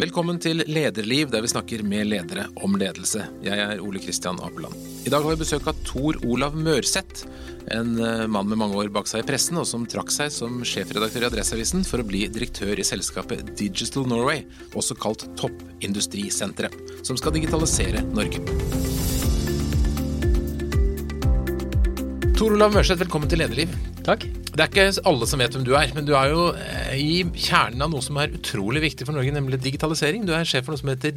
Velkommen til Lederliv, der vi snakker med ledere om ledelse. Jeg er Ole Kristian Apeland. I dag har vi besøk av Tor Olav Mørseth. En eh, mann med mange år bak seg i pressen, og som trakk seg som sjefredaktør i Adresseavisen for å bli direktør i selskapet Digital Norway, også kalt Toppindustrisenteret, som skal digitalisere Norge. Tor Olav Mørseth, velkommen til Lederliv. Takk. Det er ikke alle som vet hvem du er, men du er jo eh, i kjernen av noe som er utrolig viktig for Norge, nemlig digitalisering. Du er sjef for noe som heter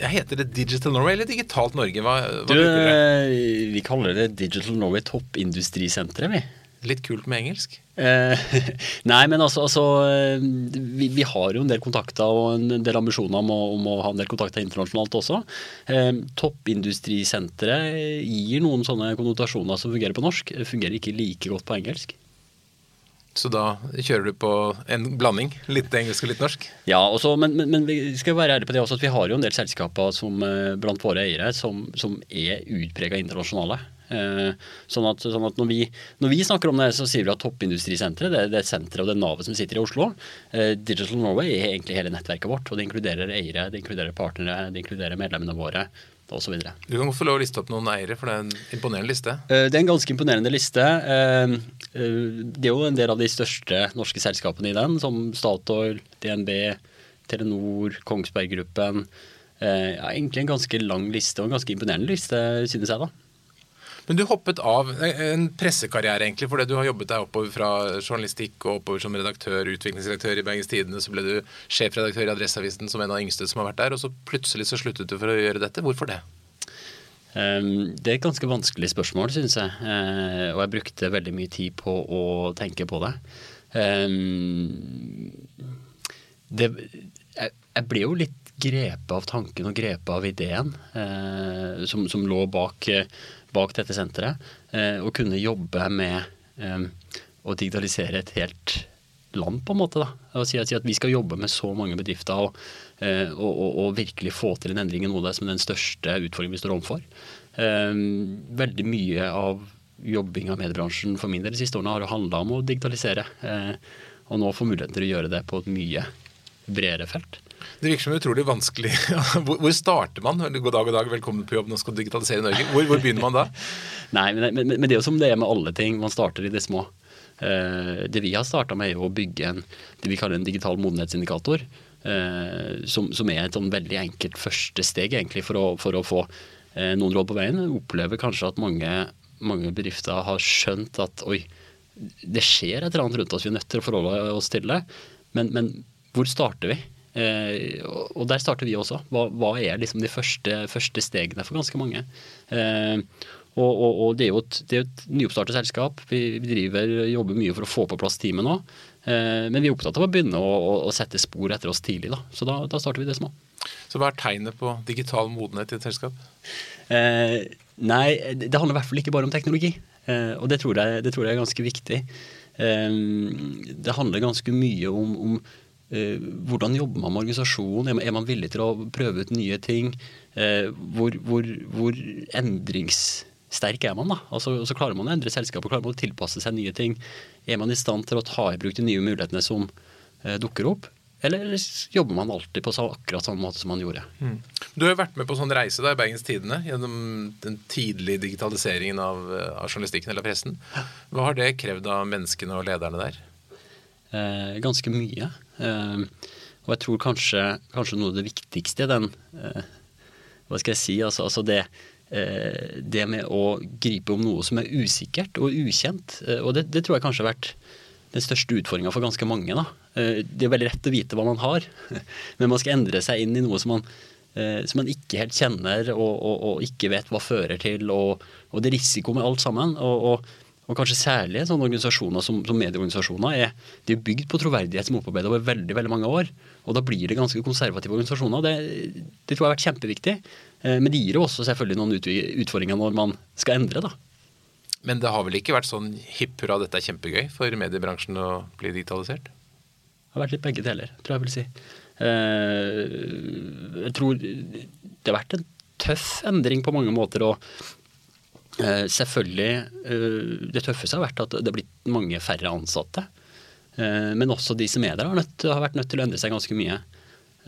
Heter det Digital Norway eller Digitalt Norge? Hva, hva Du, eh, vi kaller det Digital Norway Toppindustrisenteret, vi. Litt kult med engelsk? Eh, nei, men altså, altså eh, vi, vi har jo en del kontakter og en del ambisjoner om å, om å ha en del kontakter internasjonalt også. Eh, toppindustrisenteret gir noen sånne konnotasjoner som fungerer på norsk. Fungerer ikke like godt på engelsk. Så da kjører du på en blanding? Litt engelsk og litt norsk? Ja, også, men, men, men vi skal være ærlige på det også at vi har jo en del selskaper som, eh, blant våre eiere som, som er utprega internasjonale. Eh, sånn at, sånn at når, vi, når vi snakker om det, så sier vi at Toppindustrisenteret det, det er senteret og det navet som sitter i Oslo. Eh, Digital Norway er egentlig hele nettverket vårt. og Det inkluderer eiere, det inkluderer partnere, det inkluderer medlemmene våre osv. Du kan få lov å liste opp noen eiere, for det er en imponerende liste. Eh, Det er en ganske imponerende liste. Eh, eh, Det er jo en del av de største norske selskapene i den, som Statoil, DNB, Telenor, Kongsberg Gruppen. Eh, Ja, egentlig en ganske lang liste, og en ganske imponerende liste, synes jeg, da. Men du hoppet av en pressekarriere, egentlig, fordi du har jobbet deg oppover fra journalistikk og oppover som redaktør, utviklingsredaktør i Bergens Tidende, så ble du sjefredaktør i Adresseavisen som en av de yngste som har vært der, og så plutselig så sluttet du for å gjøre dette. Hvorfor det? Eh, Det er et ganske vanskelig spørsmål, synes jeg. Eh, Og jeg brukte veldig mye tid på å tenke på det. Eh, det jeg, jeg ble jo litt grepet av tanken og grepet av ideen eh, som, som lå bak, eh, bak dette senteret. Eh, å kunne jobbe med eh, å digitalisere et helt land, på en måte. da. Og si, at, si at vi skal jobbe med så mange bedrifter og, eh, og, og, og virkelig få til en endring i noe av det som er den største utfordringen vi står overfor. Veldig mye av jobbing av mediebransjen for min del de siste årene har handla om å digitalisere. Og nå få muligheten til å gjøre det på et mye bredere felt. Det virker som utrolig vanskelig. Hvor, hvor starter man? God dag, god dag, velkommen på jobb, nå skal du digitalisere Norge. Hvor, hvor begynner man da? Nei, men, men, men det er jo som det er med alle ting. Man starter i det små. Eh, det vi har starta med, er å bygge en, det vi kaller en digital modenhetsindikator. eh, som, som er et sånn veldig enkelt første steg egentlig for å, for å få eh, noen råd på veien. Opplever kanskje at mange, mange bedrifter har skjønt at oi, det skjer et eller annet rundt oss, vi er nødt til å forholde oss til det. Men, men hvor starter vi? Eh, og der starter vi også. Hva, hva er liksom de første, første stegene for ganske mange? Eh, og, og, og det er jo et, det er et nyoppstartet selskap. Vi, driver, jobber mye for å få på plass teamet nå. Eh, men vi er opptatt av å begynne å, å, å sette spor etter oss tidlig. Da. Så da, da starter vi det små. Så hva er tegnet på digital modenhet i et selskap? Eh, nei, det handler i hvert fall ikke bare om teknologi. Eh, og det tror, jeg, det tror jeg er ganske viktig. Eh, det handler ganske mye om, om hvordan jobber man med organisasjonen? Er man, villig til å prøve ut nye ting? Eh, hvor, hvor, hvor endringssterk er man? da? Altså, så klarer man å endre selskapet, klarer man å tilpasse seg nye ting? Er man i stand til å ta i bruk de nye mulighetene som eh, dukker opp? Eller jobber man alltid på akkurat samme måte som man gjorde? Du har jo vært med på sånn reise da, i Bergens Tidende gjennom den tidlige digitaliseringen av, av journalistikken eller pressen. Hva har det krevd av menneskene og lederne der? Eh, ganske mye. Eh, og jeg tror kanskje, kanskje noe av det viktigste i den eh, Hva skal jeg si? Altså, altså det, det med å gripe om noe som er usikkert og ukjent. Og det, det tror jeg kanskje har vært den største utfordringa for ganske mange. Da. Det er veldig lett å vite hva man har, men man skal endre seg inn i noe som man, som man ikke helt kjenner og, og, og ikke vet hva fører til. Og, og det er risiko med alt sammen. og, og kanskje særlig sånne organisasjoner som, som medieorganisasjoner er, de er bygd på troverdighet som er over veldig veldig mange år. Og da blir det ganske konservative organisasjoner. Det, det tror jeg har vært kjempeviktig. Eh, Men det gir jo også selvfølgelig noen utfordringer når man skal endre, da. Men det har vel ikke vært sånn hipp hurra, dette er kjempegøy for mediebransjen å bli digitalisert? Det har vært litt begge deler, tror jeg vil si. Eh, Jeg tror det har vært en tøff endring på mange måter. og selvfølgelig eh, Det tøffeste har vært at det har blitt mange færre ansatte. Eh, Men også de som er der, har, nødt, har vært nødt til å endre seg ganske mye.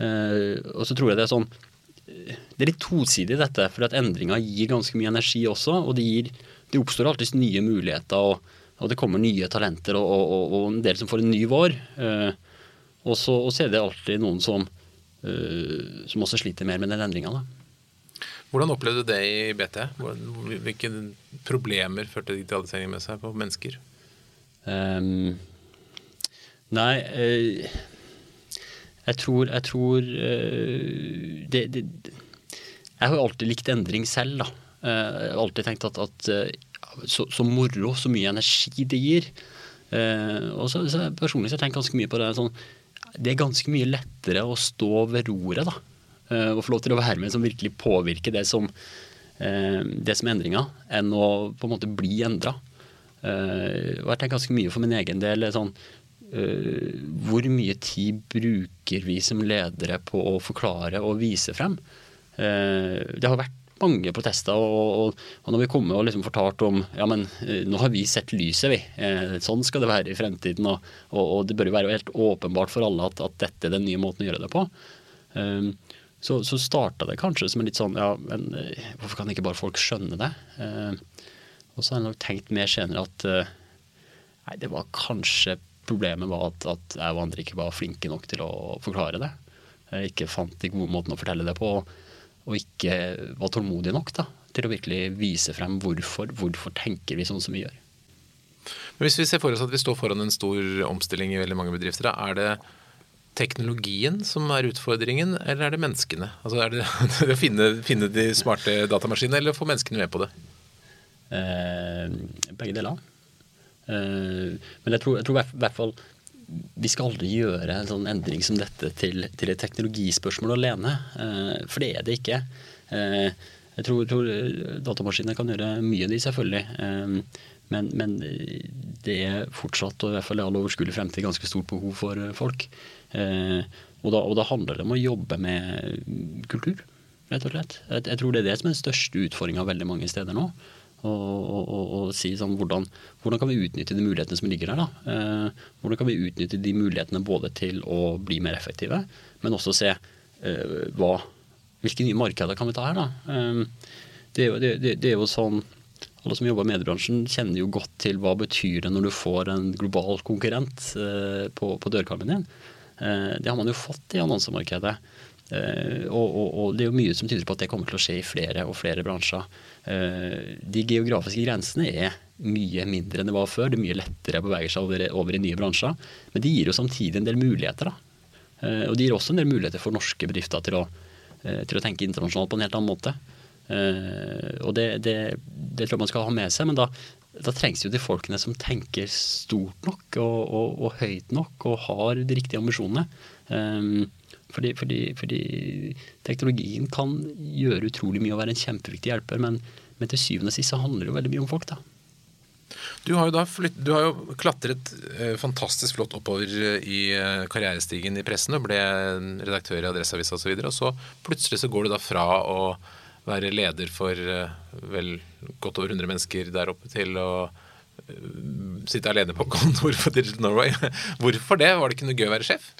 Eh, og så tror jeg det er sånn Det er litt tosidig, dette. For at endringer gir ganske mye energi også. Og det, gir, oppstår alltid nye muligheter, og, og, det kommer nye talenter og, og, og, en del som får en ny vår. Eh, og, så, er det alltid noen som, eh, som også sliter mer med den endringa. Hvordan opplevde du det i BT? Hvilke problemer førte digitaliseringen med seg på mennesker? Um, nei uh, jeg tror, jeg tror uh, det, det, Jeg har jo alltid likt endring selv, da. Uh, jeg har alltid tenkt at, at så, så, moro, så mye energi det gir. og så, så Personlig så har jeg tenkt ganske mye på det sånn Det er ganske mye lettere å stå ved roret, da. Og få lov til å være med som virkelig påvirker det som, det som er endringa, enn å på en måte bli endra. Uh, og jeg tenker ganske mye for min egen del sånn Hvor mye tid bruker vi som ledere på å forklare og vise frem? Det har vært mange protester, og, og, og når vi kommer og liksom fortalt om ja, men nå har vi sett lyset, vi. sånn skal det være i fremtiden. Og, og, det bør jo være helt åpenbart for alle at, at, dette er den nye måten å gjøre det på. Så, så starta det kanskje som en litt sånn ja, men hvorfor kan ikke bare folk skjønne det? Og så har jeg nok tenkt mer senere at eh, nei, det var kanskje problemet var at, at, jeg og andre ikke var flinke nok til å forklare det. Jeg ikke fant de gode måtene å fortelle det på, og ikke var tålmodig nok da, til å virkelig vise frem hvorfor, hvorfor tenker vi sånn som vi gjør. Men Hvis vi ser for oss at vi står foran en stor omstilling i veldig mange bedrifter, da, er det teknologien som er utfordringen, eller er det menneskene? Altså Er det å finne, finne de smarte datamaskinene, eller få menneskene med på det? Eh, begge deler. Eh, men jeg tror, jeg tror i hvert fall vi skal aldri gjøre en sånn endring som dette til, til et teknologispørsmål alene. Eh, for det er det ikke. Jeg tror, tror datamaskiner kan gjøre mye av de, selvfølgelig. Men, men, det er fortsatt, og i hvert fall i all overskuelig fremtid, ganske stort behov for folk. Og da, og da, handler det om å jobbe med kultur, rett og slett. Jeg, jeg tror det er det som er den største utfordringa veldig mange steder nå. Og, si sånn, hvordan, hvordan, kan vi utnytte de mulighetene som ligger der? da? Eh, hvordan kan vi utnytte de mulighetene både til å bli mer effektive, men også se eh, hva, hvilke nye markeder kan vi ta her? da? Eh, det, er jo, det, det, er jo sånn alle som jobber i mediebransjen kjenner jo godt til hva betyr det når du får en global konkurrent eh, på, på dørkarmen din. Eh, det har man jo fått i annonsemarkedet. Eh, og, og, og, det er jo mye som tyder på at det kommer til å skje i flere og flere bransjer. De geografiske grensene er mye mindre enn det var før. Det er mye lettere å bevege seg over, over, i nye bransjer. Men det gir jo samtidig en del muligheter. Da. Og det gir også en del muligheter for norske bedrifter til å, til å tenke internasjonalt på en helt annen måte. Og det, det, det tror jeg man skal ha med seg, men da, da trengs jo de folkene som tenker stort nok og, og, og høyt nok og har de riktige ambisjonene. Um, fordi, fordi, fordi, teknologien kan gjøre utrolig mye og være en kjempeviktig hjelper, men, men til syvende og sist så handler det jo veldig mye om folk, da. Du har jo, da flytt, du har jo klatret eh, fantastisk flott oppover i eh, karrierestigen i pressen og ble redaktør i Adresseavisa osv. Og, så og så plutselig så går du da fra å være leder for eh, vel godt over 100 mennesker der oppe til å eh, sitte alene på kontor for Digital Norway. Hvorfor det? Var det ikke noe gøy å være sjef?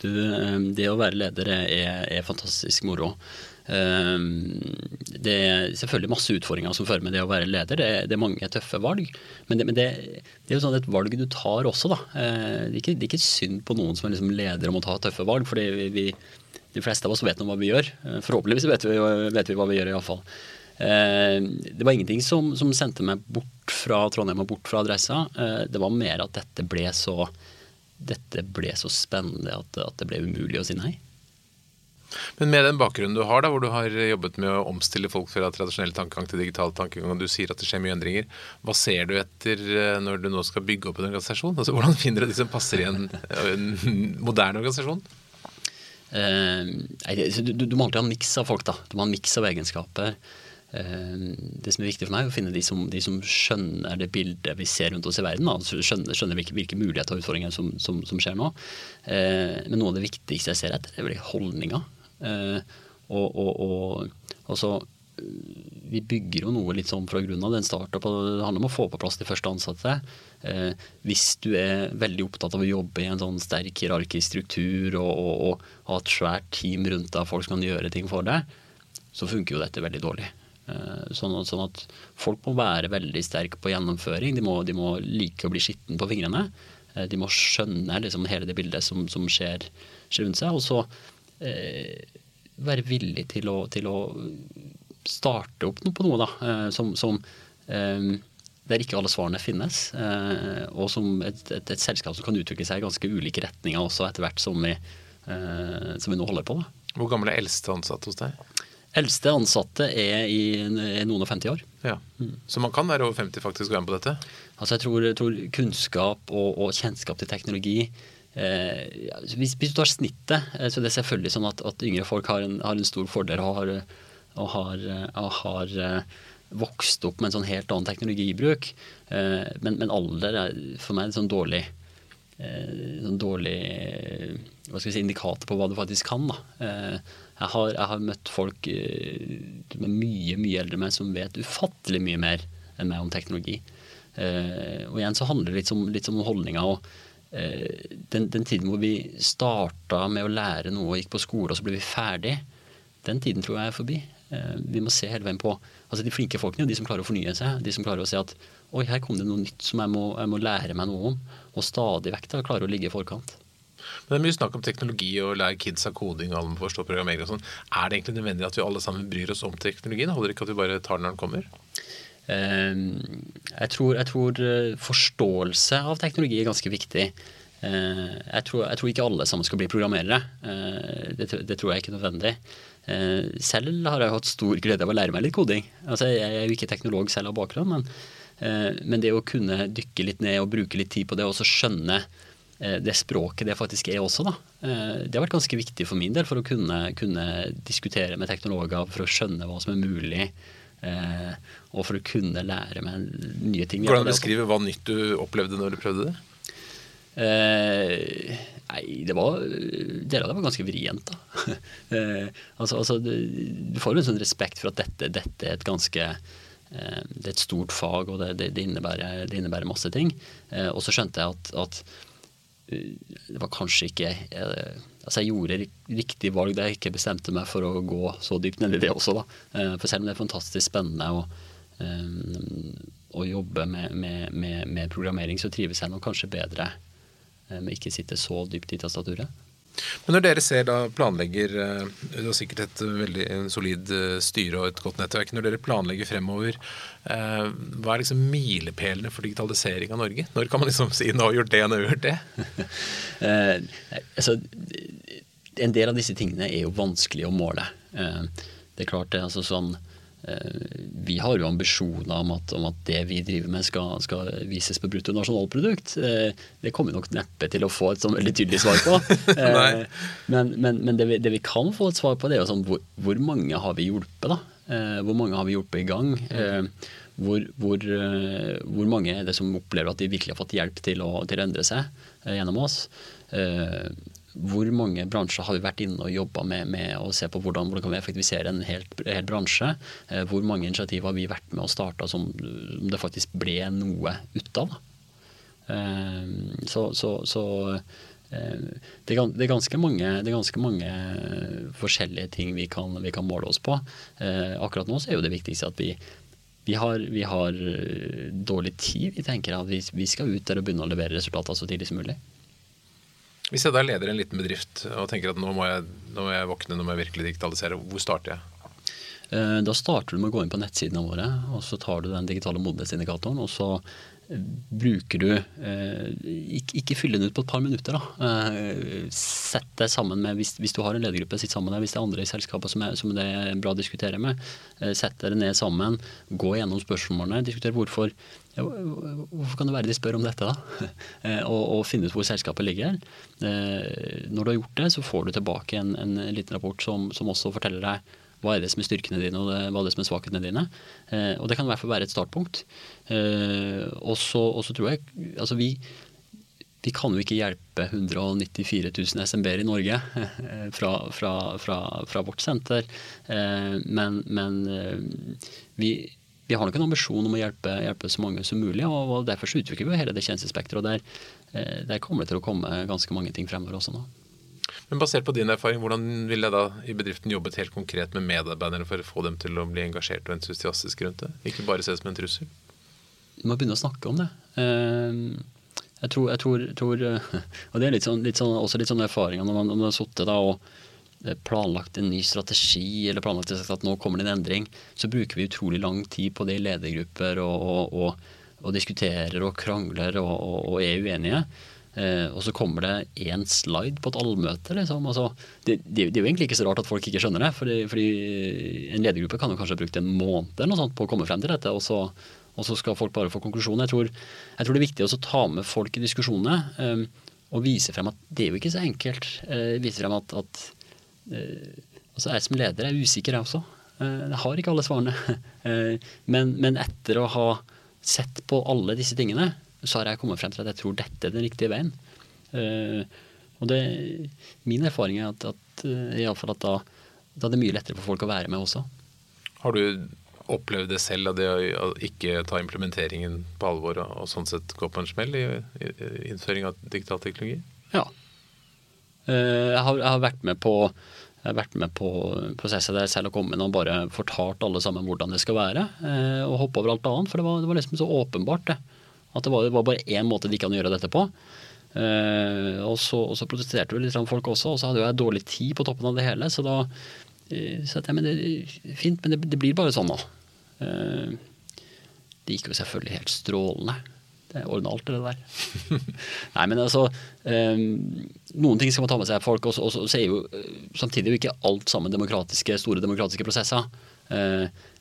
Du, ehm, det å være leder er, er fantastisk moro. Det er selvfølgelig masse utfordringer som fører med det å være leder. Det er, det er mange tøffe valg. Men, det, men det, det, er jo sånn et valg du tar også, da. Det er ikke, er ikke synd på noen som er liksom leder om å ta tøffe valg. vi, vi, de fleste av oss vet nå hva vi gjør. Forhåpentligvis vet vi, vet vi hva vi gjør, iallfall. Det var ingenting som, som, sendte meg bort fra Trondheim og bort fra adressa. Det var mer at dette ble så dette ble så spennende at, at, det ble umulig å si nei. Men med den bakgrunnen du har, da, hvor du har jobbet med å omstille folk fra tradisjonell tankegang til digital tankegang, og du sier at det skjer mye endringer, hva ser du etter eh, når du nå skal bygge opp en organisasjon? Altså, hvordan finner du de som passer i en, en moderne organisasjon? Eh, du, du, må alltid ha en miks av folk. da. Du må ha en miks av egenskaper. Eh, det som er viktig for meg, er å finne de som, de som skjønner det bildet vi ser rundt oss i verden. Da. skjønner, skjønner hvilke, hvilke, muligheter og utfordringer som, som, som skjer nå. Eh, men noe av det viktigste jeg ser etter, er vel holdninger. Eh, og, og, og, og, så vi bygger jo noe litt sånn fra grunnen av. Den startup, Det handler om å få på plass de første ansatte. Eh, hvis du er veldig opptatt av å jobbe i en sånn sterk hierarkisk struktur og, og, og ha et svært team rundt deg, folk som kan gjøre ting for deg, så funker jo dette veldig dårlig. Eh, sånn, sånn, at folk må være veldig sterke på gjennomføring. De må, de må like å bli skitten på fingrene. Eh, de må skjønne liksom, hele det bildet som, som skjer, skjer, rundt seg. Og så eh, være villig til å, til å, starte opp noe på noe, da. Eh, som, som eh, der ikke alle svarene finnes. Eh, og som et, et, et, selskap som kan utvikle seg i ganske ulike retninger også etter hvert som vi, som vi nå holder på. Da. Hvor gammel er eldste ansatte hos deg? Eldste ansatte er i noen og 50 år. Ja. Mm. Så man kan være over 50 faktisk og være med på dette? Altså jeg tror, jeg tror kunnskap og, og, kjennskap til teknologi eh, hvis, hvis, du tar snittet, så det er selvfølgelig sånn at, at yngre folk har en, har en, stor fordel og har, og har, og har eh, vokst opp med en sånn helt annen teknologibruk. Eh, men, men, alder er for meg en sånn dårlig eh, sånn dårlig hva skal vi si, indikator på hva du faktisk kan. Eh, jeg har, jeg har møtt folk som med mye mye eldre enn meg som vet ufattelig mye mer enn meg om teknologi. Og igjen så handler det litt om, litt om holdninga. den, den, tiden hvor vi starta med å lære noe og gikk på skole, og så ble vi ferdig, den tiden tror jeg er forbi. Vi må se hele veien på altså De flinke folkene, de som klarer å fornye seg, de som klarer å se at oi, her kom det noe nytt som jeg må, jeg må lære meg noe om, og stadig vekk da klarer å ligge i forkant. Men det er mye snakk om teknologi og lære kids av koding alle må forstå programmering og sånn. Er det egentlig nødvendig at vi alle sammen bryr oss om teknologien? Holder det ikke at vi bare tar den når den kommer? Ehm, jeg tror, jeg tror eh, forståelse av teknologi er ganske viktig. Eh, jeg tror, jeg tror, ikke alle sammen skal bli programmerere. Eh, det, det, tror jeg ikke er nødvendig. Selv har jeg hatt stor glede av å lære meg litt koding. Altså, jeg er jo ikke teknolog selv av bakgrunn, men, men det å kunne dykke litt ned og bruke litt tid på det, og så skjønne Eh, det språket det faktisk er også. Da. Eh, det har vært ganske viktig for min del for å kunne, kunne diskutere med teknologer, for å skjønne hva som er mulig. Eh, og for å kunne lære meg nye ting. Hvordan beskrive hva nytt du opplevde når du prøvde det? Eh, nei, det var Deler av det var ganske vrient, da. eh, altså, altså, du får jo en sånn respekt for at dette, dette er et ganske eh, Det er et stort fag, og det, det, det, innebærer, det innebærer, masse ting. og så skjønte jeg at, at det var kanskje ikke eh, Altså jeg gjorde riktig valg da jeg ikke bestemte meg for å gå så dypt ned i det også, da. Eh, for selv om det er fantastisk spennende eh, å jobbe med, med, med, med, programmering, så trives jeg nok kanskje bedre med ikke sitte så dypt i tastaturet. Men når dere ser da planlegger eh, Du har sikkert et veldig solid eh, styre og et godt nettverk. Når dere planlegger fremover, eh, hva er liksom milepælene for digitalisering av Norge? Når kan man liksom si 'nå har gjort det, nå har gjort det'? eh, altså, en del av disse tingene er jo vanskelig å måle. Eh, det er klart det, altså sånn Eh, vi har jo ambisjoner om at, om at, det vi driver med skal, skal vises på bruttonasjonalprodukt. Eh, det kommer nok neppe til å få et sånn veldig tydelig svar på. Eh, men, men, men det, vi, det, vi, kan få et svar på, det er jo sånn hvor, hvor mange har vi hjulpet? da? Hvor mange har vi hjulpet i gang? Hvor, hvor, hvor, mange er det som opplever at de virkelig har fått hjelp til å, til å endre seg gjennom oss? Hvor mange bransjer har vi vært inne og jobba med, med, å se på hvordan, hvordan kan vi effektivisere en hel, bransje? Eh, hvor mange initiativ har vi vært med og starta som, som, det faktisk ble noe ut av? Eh, så, så, så eh, det, er ganske mange, det er ganske mange forskjellige ting vi kan, vi kan måle oss på. Eh, akkurat nå så er jo det viktigste at vi, vi har, vi har, dårlig tid. Vi tenker at vi skal ut der og begynne å levere resultater så tidlig som mulig. Hvis jeg da leder en liten bedrift og tenker at nå må jeg, nå må jeg våkne, nå må jeg virkelig digitalisere, hvor starter jeg? Eh, da starter du med å gå inn på nettsidene våre, og så tar du den digitale modenhetsindikatoren. Og så bruker du eh, ikke, ikke fylle den ut på et par minutter. da. Sett deg sammen med, hvis, hvis du har en ledergruppe, sitt sammen med hvis det er andre i selskapet som, er, som det er bra å diskutere med. Sett dere ned sammen, gå gjennom spørsmålene, diskutere hvorfor Hvorfor kan det være de spør om dette, da? Eh, og, og, finne ut hvor selskapet ligger. Eh, når du har gjort det, så får du tilbake en, en liten rapport som, som, også forteller deg hva er det som er styrkene dine, og hva er det som er svakhetene dine. Eh, og det kan i hvert fall være et startpunkt. Så, og så tror jeg Altså, vi vi kan jo ikke hjelpe 194 000 SMB-er i Norge fra, fra, fra, fra, vårt senter. Men, men vi, vi, har nok en ambisjon om å hjelpe, hjelpe, så mange som mulig. og Derfor så utvikler vi hele det tjenestespekteret. Og der, der kommer det til å komme ganske mange ting fremover også nå. Men Basert på din erfaring, hvordan ville da i bedriften jobbet helt konkret med medarbeidere for å få dem til å bli engasjert og entusiastiske rundt det? Ikke bare se det som en trussel? Du må begynne å snakke om det. Eh, jeg tror, jeg tror, tror Og det er litt sånn, litt sånn, også litt sånn erfaringer når man, når man har sittet og eh, planlagt en ny strategi eller planlagt at nå kommer det en endring, så bruker vi utrolig lang tid på det i ledergrupper og, og, og, og diskuterer og krangler og, er uenige. Eh, og så kommer det én slide på et allmøte. Liksom. Altså, det, det, det, er jo egentlig ikke så rart at folk ikke skjønner det. Fordi, fordi en ledergruppe kan jo kanskje ha brukt en måned sånt på å komme frem til dette. Og så, og så skal folk bare få konklusjonen. Jeg tror, jeg tror det er viktig å ta med folk i diskusjonene Eh, og vise frem at det er jo ikke så enkelt. Eh, vise frem at, at uh, altså jeg som leder er usikker, jeg også. Uh, jeg har ikke alle svarene. men, men etter å ha sett på alle disse tingene, så har jeg kommet frem til at jeg tror dette er den riktige veien. Uh, og det, min erfaring er at, at, uh, i alle fall at da, da er det mye lettere for folk å være med også. Har du opplevd det selv, det å ikke ta implementeringen på alvor og, og sånn sett gå på en smell i, i, i innføring av digital teknologi? Ja. Uh, jeg, har, jeg, har, vært med på jeg har vært med på prosesser der selv har kommet inn og bare fortalt alle sammen hvordan det skal være. Og hoppe over alt annet. For det var, det var liksom så åpenbart, det. At det var, det var bare én måte de kan gjøre dette på. Uh, og, så, og, så, protesterte jo litt folk også, og så hadde jeg dårlig tid på toppen av det hele. Så da uh, sa jeg men det er fint, men det, det blir bare sånn nå. Uh, det gikk jo selvfølgelig helt strålende. Det ordna alt, det der. Nei, men altså um, Noen ting skal man ta med seg folk, og så er jo samtidig jo ikke alt sammen demokratiske, store demokratiske prosesser.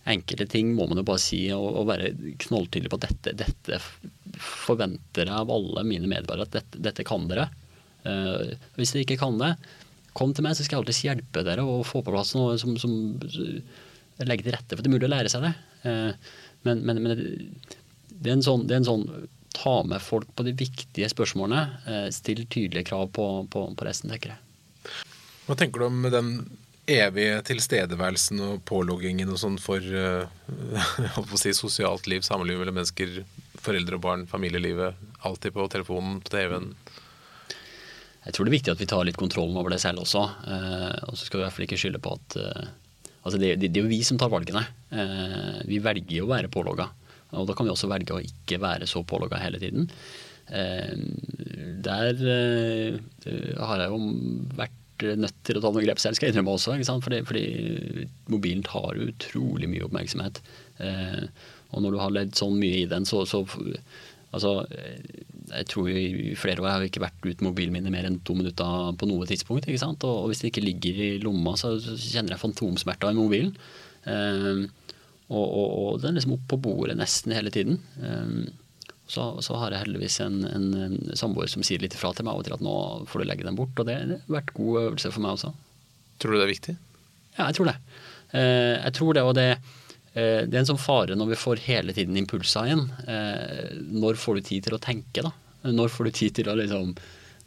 Enkelte ting må man jo bare si og, og være knalltydelig på at dette, dette, forventer jeg av alle mine medborgere at dette, dette kan dere. Uh, hvis dere ikke kan det, kom til meg, så skal jeg alltid hjelpe dere og få på plass noe som, som legger til rette for det er mulig å lære seg det. Uh, men, men, men det, er sånn, det, er en sånn, ta med folk på de viktige spørsmålene. Uh, still tydelige krav på, på, på resten, tenker jeg. Hva tenker du om den evige tilstedeværelsen og påloggingen og sånn for uh, si, sosialt liv, samliv mellom mennesker, foreldre og barn, familielivet. Alltid på telefonen, TV-en. Jeg tror det er viktig at vi tar litt kontrollen over det selv også. Uh, og så skal vi i hvert fall ikke skylde på at uh, Altså det, det, det, er jo vi som tar valgene. vi velger jo å være pålogga. Og da kan vi også velge å ikke være så pålogga hele tiden. der har jeg jo vært nødt til å ta noen grep selv, skal jeg innrømme også. Fordi, fordi, mobilen tar utrolig mye oppmerksomhet. Eh, og når du har ledd sånn mye i den, så, så Altså, jeg tror i flere år har jeg ikke vært uten mobilen min i mer enn to minutter på noe tidspunkt. ikke sant? Og, hvis det ikke ligger i lomma, så kjenner jeg fantomsmerter i mobilen. Eh, og, og, og, den er liksom opp på bordet nesten hele tiden. Eh, så, så, har jeg heldigvis en, en, en, samboer som sier litt ifra til meg av og til at nå får du legge den bort. Og det har vært god øvelse for meg også. Tror du det er viktig? Ja, jeg tror det. Eh, jeg tror det, og det, eh, det er en sånn fare når vi får hele tiden impulser igjen. Eh, når får du tid til å tenke, da? Når får du tid til å liksom,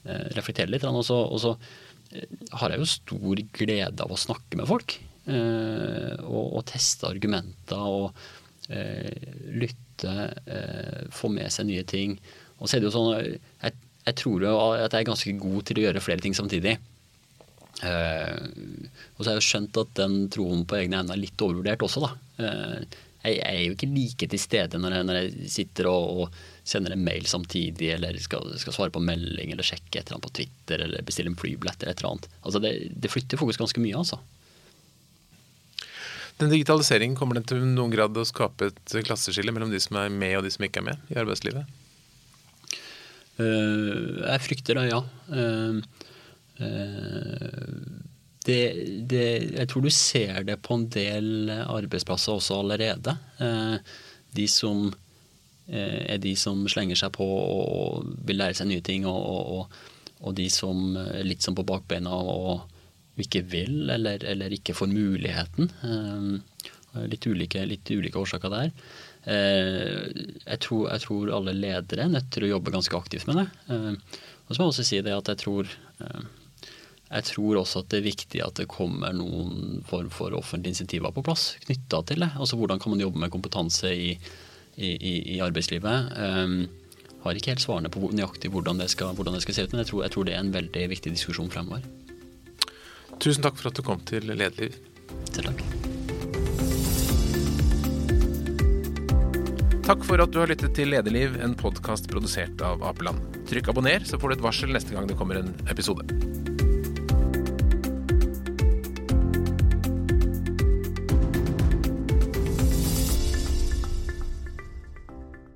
eh, reflektere litt? Og så, og så eh, har jeg jo stor glede av å snakke med folk. Eh, og, og, teste argumenter og lytte eh, få med seg nye ting. Og så er det jo sånn jeg, jeg tror jo at jeg er ganske god til å gjøre flere ting samtidig. Eh, og så har jeg jo skjønt at den troen på egne evner er litt overvurdert også, da. Eh, jeg, er jo ikke like til stede når jeg, når jeg sitter og, og, sender en mail samtidig, eller skal, skal, svare på melding, eller sjekke et eller annet på Twitter, eller bestille en flybillett eller et eller annet. Altså det, det flytter fokus ganske mye, altså. Den digitaliseringen kommer den til noen grad å skape et klasseskille mellom de som er med og de som ikke er med i arbeidslivet? Uh, jeg frykter det, ja. Uh, uh, det, det, jeg tror du ser det på en del arbeidsplasser også allerede. de som er de som slenger seg på og vil lære seg nye ting, og, og, og de som er litt som på bakbeina og ikke vil eller, eller ikke får muligheten. Eh, litt ulike, litt ulike årsaker der. jeg, tror, jeg, tror, alle ledere er nødt til å jobbe ganske aktivt med det. og så må jeg også si det at jeg tror jeg tror også at det er viktig at det kommer noen form for offentlige insentiver på plass knytta til det. Altså hvordan kan man jobbe med kompetanse i, i, i arbeidslivet. Um, har ikke helt svarene på nøyaktig hvordan det skal, hvordan det skal se ut, men jeg tror, jeg tror, det er en veldig viktig diskusjon fremover. Tusen takk for at du kom til Lederliv. Selv takk. Takk for at du har lyttet til Lederliv, en podkast produsert av Apeland. Trykk abonner, så får du et varsel neste gang det kommer en episode.